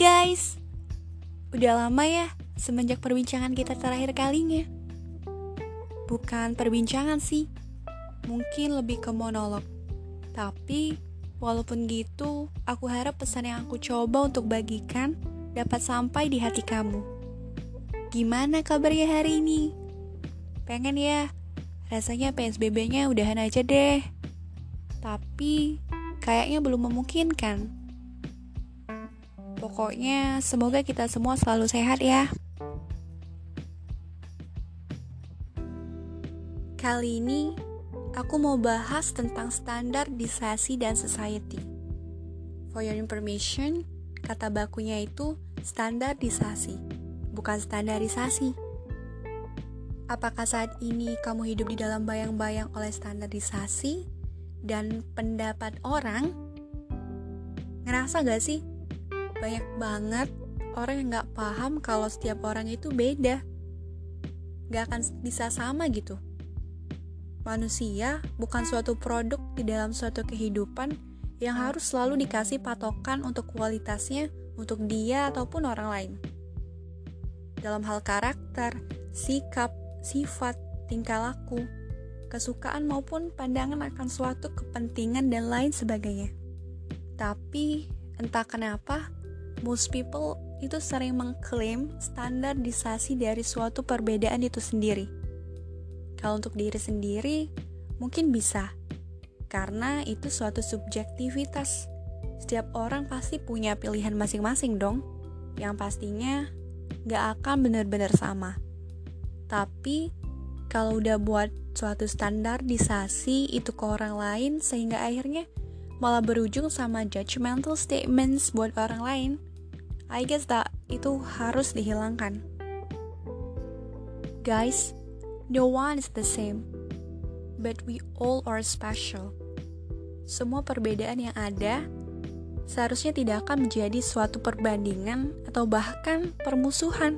guys, udah lama ya semenjak perbincangan kita terakhir kalinya. Bukan perbincangan sih, mungkin lebih ke monolog. Tapi walaupun gitu, aku harap pesan yang aku coba untuk bagikan dapat sampai di hati kamu. Gimana kabarnya hari ini? Pengen ya, rasanya PSBB-nya udahan aja deh. Tapi kayaknya belum memungkinkan. Pokoknya semoga kita semua selalu sehat ya. Kali ini aku mau bahas tentang standarisasi dan society. For your information, kata bakunya itu standarisasi, bukan standarisasi. Apakah saat ini kamu hidup di dalam bayang-bayang oleh standarisasi dan pendapat orang? Ngerasa gak sih banyak banget orang yang gak paham kalau setiap orang itu beda. Gak akan bisa sama gitu. Manusia bukan suatu produk di dalam suatu kehidupan yang harus selalu dikasih patokan untuk kualitasnya untuk dia ataupun orang lain. Dalam hal karakter, sikap, sifat, tingkah laku, kesukaan maupun pandangan akan suatu kepentingan dan lain sebagainya. Tapi entah kenapa most people itu sering mengklaim standarisasi dari suatu perbedaan itu sendiri. Kalau untuk diri sendiri, mungkin bisa, karena itu suatu subjektivitas. Setiap orang pasti punya pilihan masing-masing dong, yang pastinya gak akan benar-benar sama. Tapi, kalau udah buat suatu standarisasi itu ke orang lain, sehingga akhirnya malah berujung sama judgmental statements buat orang lain, I guess that itu harus dihilangkan. Guys, no one is the same, but we all are special. Semua perbedaan yang ada seharusnya tidak akan menjadi suatu perbandingan atau bahkan permusuhan.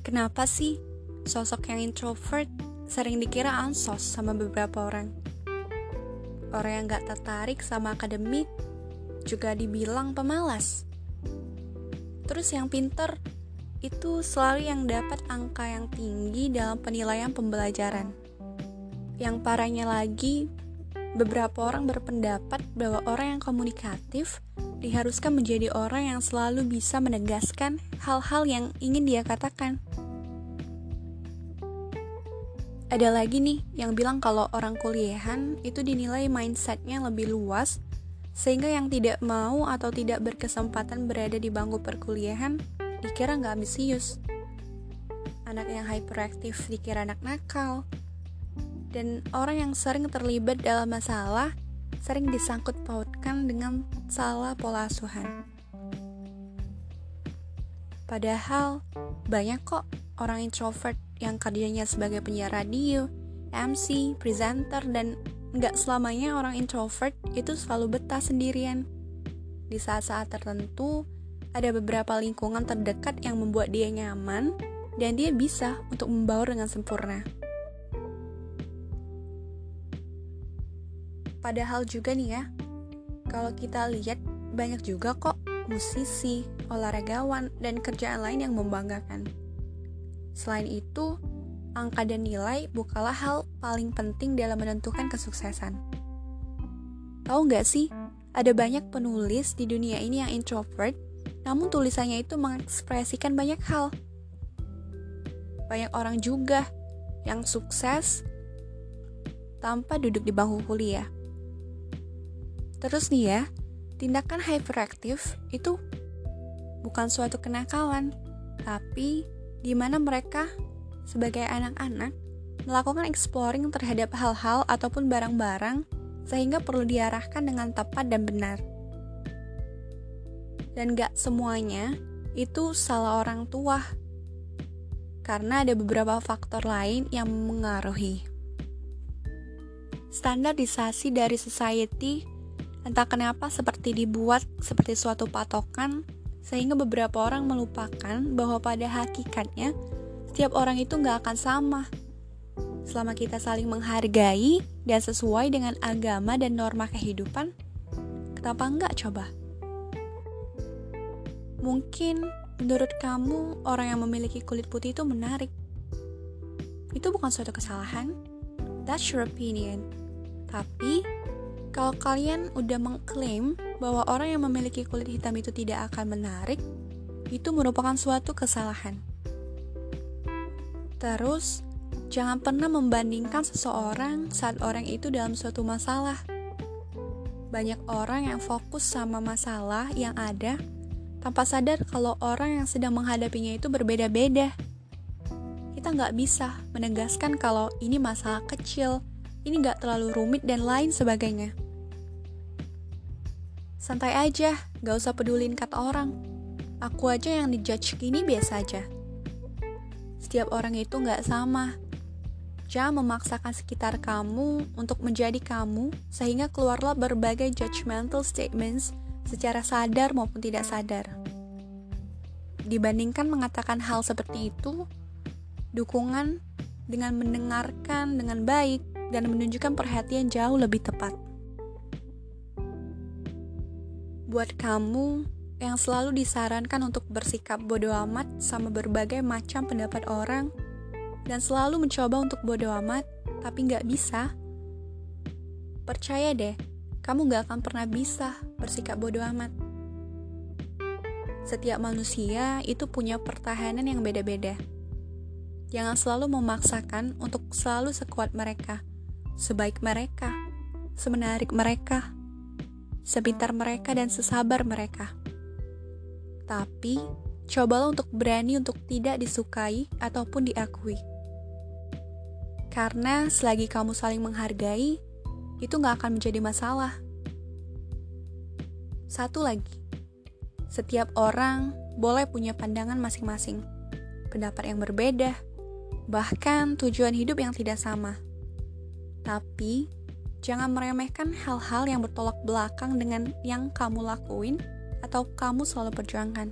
Kenapa sih sosok yang introvert sering dikira ansos sama beberapa orang? Orang yang gak tertarik sama akademik juga dibilang pemalas Terus yang pinter itu selalu yang dapat angka yang tinggi dalam penilaian pembelajaran. Yang parahnya lagi, beberapa orang berpendapat bahwa orang yang komunikatif diharuskan menjadi orang yang selalu bisa menegaskan hal-hal yang ingin dia katakan. Ada lagi nih yang bilang kalau orang kuliahan itu dinilai mindsetnya lebih luas sehingga yang tidak mau atau tidak berkesempatan berada di bangku perkuliahan dikira nggak ambisius. Anak yang hyperaktif dikira anak nakal. Dan orang yang sering terlibat dalam masalah sering disangkut pautkan dengan salah pola asuhan. Padahal banyak kok orang introvert yang kerjanya sebagai penyiar radio, MC, presenter, dan nggak selamanya orang introvert itu selalu betah sendirian. Di saat-saat tertentu, ada beberapa lingkungan terdekat yang membuat dia nyaman dan dia bisa untuk membaur dengan sempurna. Padahal juga nih ya, kalau kita lihat banyak juga kok musisi, olahragawan, dan kerjaan lain yang membanggakan. Selain itu, angka dan nilai bukanlah hal paling penting dalam menentukan kesuksesan. Tahu nggak sih, ada banyak penulis di dunia ini yang introvert, namun tulisannya itu mengekspresikan banyak hal. Banyak orang juga yang sukses tanpa duduk di bangku kuliah. Terus nih ya, tindakan hyperaktif itu bukan suatu kenakalan, tapi di mana mereka sebagai anak-anak melakukan exploring terhadap hal-hal ataupun barang-barang sehingga perlu diarahkan dengan tepat dan benar. Dan gak semuanya itu salah orang tua, karena ada beberapa faktor lain yang mengaruhi. Standarisasi dari society entah kenapa seperti dibuat seperti suatu patokan sehingga beberapa orang melupakan bahwa pada hakikatnya setiap orang itu nggak akan sama. Selama kita saling menghargai dan sesuai dengan agama dan norma kehidupan, kenapa nggak coba? Mungkin menurut kamu orang yang memiliki kulit putih itu menarik. Itu bukan suatu kesalahan. That's your opinion. Tapi kalau kalian udah mengklaim bahwa orang yang memiliki kulit hitam itu tidak akan menarik, itu merupakan suatu kesalahan. Terus, jangan pernah membandingkan seseorang saat orang itu dalam suatu masalah. Banyak orang yang fokus sama masalah yang ada tanpa sadar kalau orang yang sedang menghadapinya itu berbeda-beda. Kita nggak bisa menegaskan kalau ini masalah kecil, ini nggak terlalu rumit dan lain sebagainya. Santai aja, gak usah pedulin kata orang. Aku aja yang dijudge gini biasa aja. Setiap orang itu nggak sama. Jangan memaksakan sekitar kamu untuk menjadi kamu, sehingga keluarlah berbagai judgmental statements secara sadar maupun tidak sadar. Dibandingkan mengatakan hal seperti itu, dukungan dengan mendengarkan dengan baik dan menunjukkan perhatian jauh lebih tepat. Buat kamu yang selalu disarankan untuk bersikap bodoh amat sama berbagai macam pendapat orang dan selalu mencoba untuk bodoh amat tapi nggak bisa, percaya deh, kamu nggak akan pernah bisa bersikap bodoh amat. Setiap manusia itu punya pertahanan yang beda-beda. Jangan selalu memaksakan untuk selalu sekuat mereka, sebaik mereka, semenarik mereka sepintar mereka dan sesabar mereka. Tapi, cobalah untuk berani untuk tidak disukai ataupun diakui. Karena selagi kamu saling menghargai, itu gak akan menjadi masalah. Satu lagi, setiap orang boleh punya pandangan masing-masing, pendapat yang berbeda, bahkan tujuan hidup yang tidak sama. Tapi, Jangan meremehkan hal-hal yang bertolak belakang dengan yang kamu lakuin atau kamu selalu perjuangkan.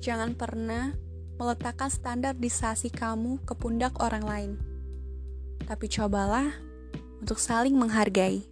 Jangan pernah meletakkan standarisasi kamu ke pundak orang lain. Tapi cobalah untuk saling menghargai.